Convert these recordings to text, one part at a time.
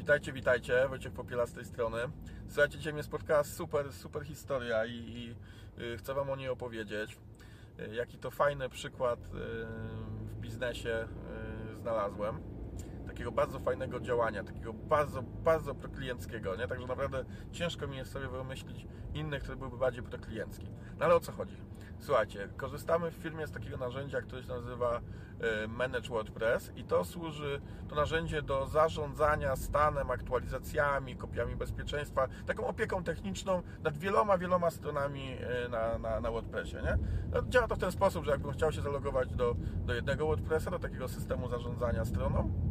Witajcie, witajcie, Wojciech Popiela z tej strony. Słuchajcie, dzisiaj mnie spotkała super, super historia i, i y, chcę Wam o niej opowiedzieć. Y, Jaki to fajny przykład y, w biznesie znalazłem. Takiego bardzo fajnego działania, takiego bardzo, bardzo proklienckiego, nie? Także naprawdę ciężko mi jest sobie wymyślić inny, który byłby bardziej prokliencki. No ale o co chodzi? Słuchajcie, korzystamy w firmie z takiego narzędzia, które się nazywa y, Manage WordPress i to służy, to narzędzie do zarządzania stanem, aktualizacjami, kopiami bezpieczeństwa, taką opieką techniczną nad wieloma, wieloma stronami y, na, na, na WordPressie, nie? No, działa to w ten sposób, że jakbym chciał się zalogować do, do jednego WordPressa, do takiego systemu zarządzania stroną,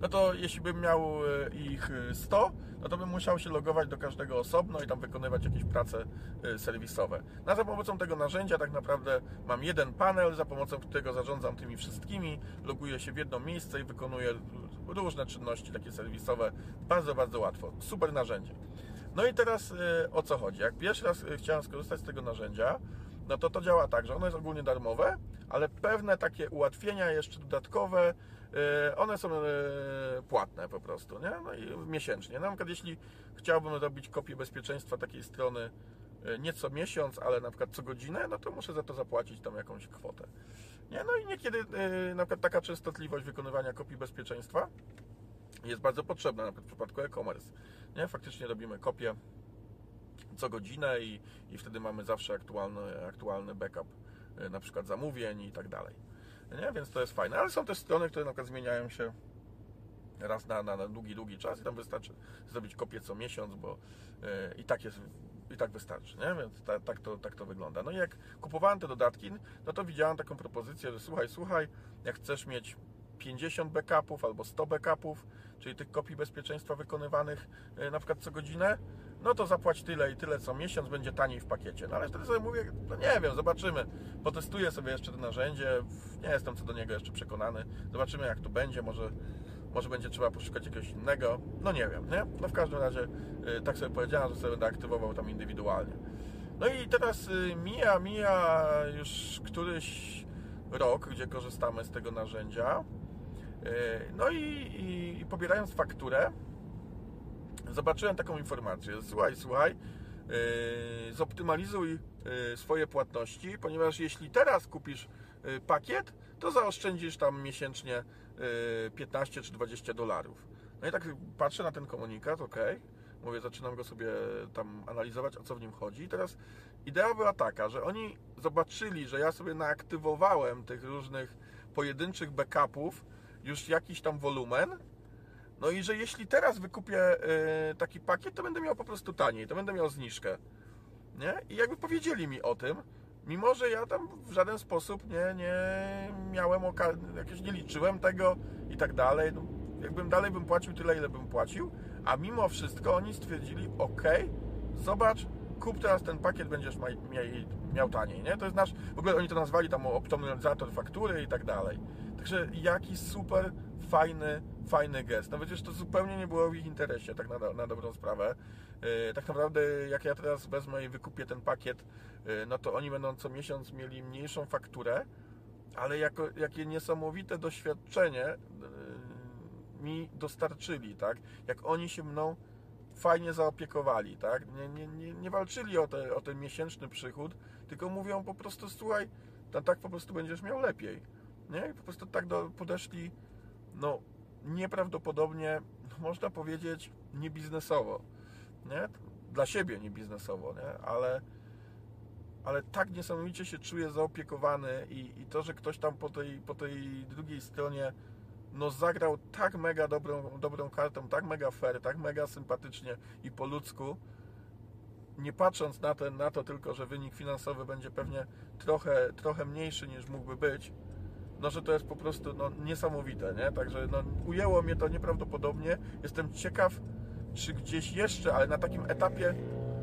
no to jeśli bym miał e, ich 100, no to bym musiał się logować do każdego osobno i tam wykonywać jakieś prace e, serwisowe. Na za pomocą tego narzędzia tak naprawdę mam jeden panel, za pomocą którego zarządzam tymi wszystkimi, loguję się w jedno miejsce i wykonuję różne czynności takie serwisowe. Bardzo, bardzo łatwo. Super narzędzie. No i teraz e, o co chodzi? Jak pierwszy raz chciałem skorzystać z tego narzędzia, no to to działa tak, że ono jest ogólnie darmowe, ale pewne takie ułatwienia jeszcze dodatkowe, one są płatne po prostu, nie? No i miesięcznie. Na przykład jeśli chciałbym robić kopię bezpieczeństwa takiej strony nie co miesiąc, ale na przykład co godzinę, no to muszę za to zapłacić tam jakąś kwotę. Nie? No i niekiedy na przykład taka częstotliwość wykonywania kopii bezpieczeństwa jest bardzo potrzebna, na przykład w przypadku e-commerce. Nie? Faktycznie robimy kopię co godzinę i, i wtedy mamy zawsze aktualny, aktualny backup na przykład zamówień i tak dalej. Nie? Więc to jest fajne. Ale są też strony, które na przykład zmieniają się raz na, na, na długi, długi czas i tam wystarczy zrobić kopię co miesiąc, bo yy, i tak jest i tak wystarczy, nie? Więc ta, tak, to, tak to wygląda. No i jak kupowałem te dodatki, no to widziałem taką propozycję, że słuchaj, słuchaj, jak chcesz mieć 50 backupów albo 100 backupów, czyli tych kopii bezpieczeństwa wykonywanych yy, na przykład co godzinę, no to zapłać tyle i tyle co miesiąc, będzie taniej w pakiecie. No ale wtedy sobie mówię, no nie wiem, zobaczymy. Potestuję sobie jeszcze to narzędzie, nie jestem co do niego jeszcze przekonany. Zobaczymy jak to będzie, może, może będzie trzeba poszukać jakiegoś innego. No nie wiem, nie? No w każdym razie yy, tak sobie powiedziałem, że sobie będę aktywował tam indywidualnie. No i teraz yy, mija, mija już któryś rok, gdzie korzystamy z tego narzędzia. Yy, no i, i, i pobierając fakturę, zobaczyłem taką informację. Słuchaj, słuchaj, yy, zoptymalizuj yy, swoje płatności, ponieważ jeśli teraz kupisz pakiet, to zaoszczędzisz tam miesięcznie 15 czy 20 dolarów. No i tak patrzę na ten komunikat, ok, mówię, zaczynam go sobie tam analizować, o co w nim chodzi. I teraz idea była taka, że oni zobaczyli, że ja sobie naaktywowałem tych różnych pojedynczych backupów już jakiś tam wolumen, no i że jeśli teraz wykupię y, taki pakiet, to będę miał po prostu taniej, to będę miał zniżkę. Nie? I jakby powiedzieli mi o tym, mimo że ja tam w żaden sposób nie, nie miałem jakieś nie liczyłem tego i tak dalej. No, jakbym dalej bym płacił tyle, ile bym płacił, a mimo wszystko oni stwierdzili, ok, zobacz, kup teraz ten pakiet, będziesz miał, miał taniej, nie? To jest nasz, w ogóle oni to nazwali tam optymalizator faktury i tak dalej. Także jaki super fajny, fajny gest. No przecież to zupełnie nie było w ich interesie, tak na, na dobrą sprawę. Yy, tak naprawdę, jak ja teraz wezmę i wykupię ten pakiet, yy, no to oni będą co miesiąc mieli mniejszą fakturę, ale jako, jakie niesamowite doświadczenie yy, mi dostarczyli, tak? Jak oni się mną fajnie zaopiekowali, tak? Nie, nie, nie, nie walczyli o, te, o ten miesięczny przychód, tylko mówią po prostu, słuchaj, to tak po prostu będziesz miał lepiej. Nie? Po prostu tak do, podeszli, no, nieprawdopodobnie, można powiedzieć, niebiznesowo, nie? Dla siebie niebiznesowo, nie? Ale, ale tak niesamowicie się czuję zaopiekowany i, i to, że ktoś tam po tej, po tej drugiej stronie no zagrał tak mega dobrą, dobrą kartą, tak mega fair, tak mega sympatycznie i po ludzku, nie patrząc na, ten, na to tylko, że wynik finansowy będzie pewnie trochę, trochę mniejszy niż mógłby być, no że to jest po prostu no, niesamowite, nie? Także no, ujęło mnie to nieprawdopodobnie. Jestem ciekaw, czy gdzieś jeszcze, ale na takim etapie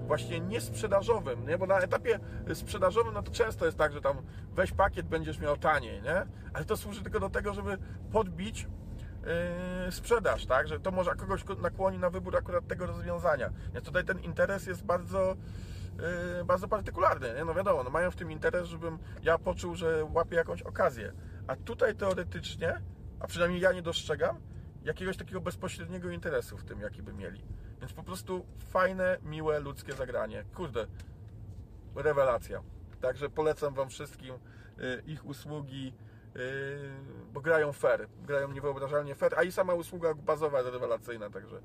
właśnie niesprzedażowym, nie? Bo na etapie sprzedażowym, no to często jest tak, że tam weź pakiet, będziesz miał taniej, nie? Ale to służy tylko do tego, żeby podbić Yy, sprzedaż, tak? Że to może kogoś nakłoni na wybór akurat tego rozwiązania. Więc tutaj ten interes jest bardzo, yy, bardzo partykularny. Nie? No wiadomo, no mają w tym interes, żebym ja poczuł, że łapię jakąś okazję. A tutaj teoretycznie, a przynajmniej ja nie dostrzegam, jakiegoś takiego bezpośredniego interesu w tym, jaki by mieli. Więc po prostu fajne, miłe, ludzkie zagranie. Kurde, rewelacja. Także polecam Wam wszystkim y, ich usługi, y, bo grają fair, grają niewyobrażalnie fair, a i sama usługa bazowa jest rewelacyjna, także,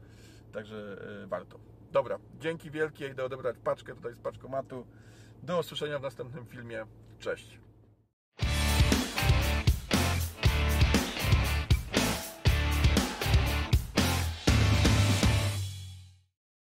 także y, warto. Dobra, dzięki wielkie, idę odebrać paczkę tutaj z paczkomatu. Do usłyszenia w następnym filmie. Cześć.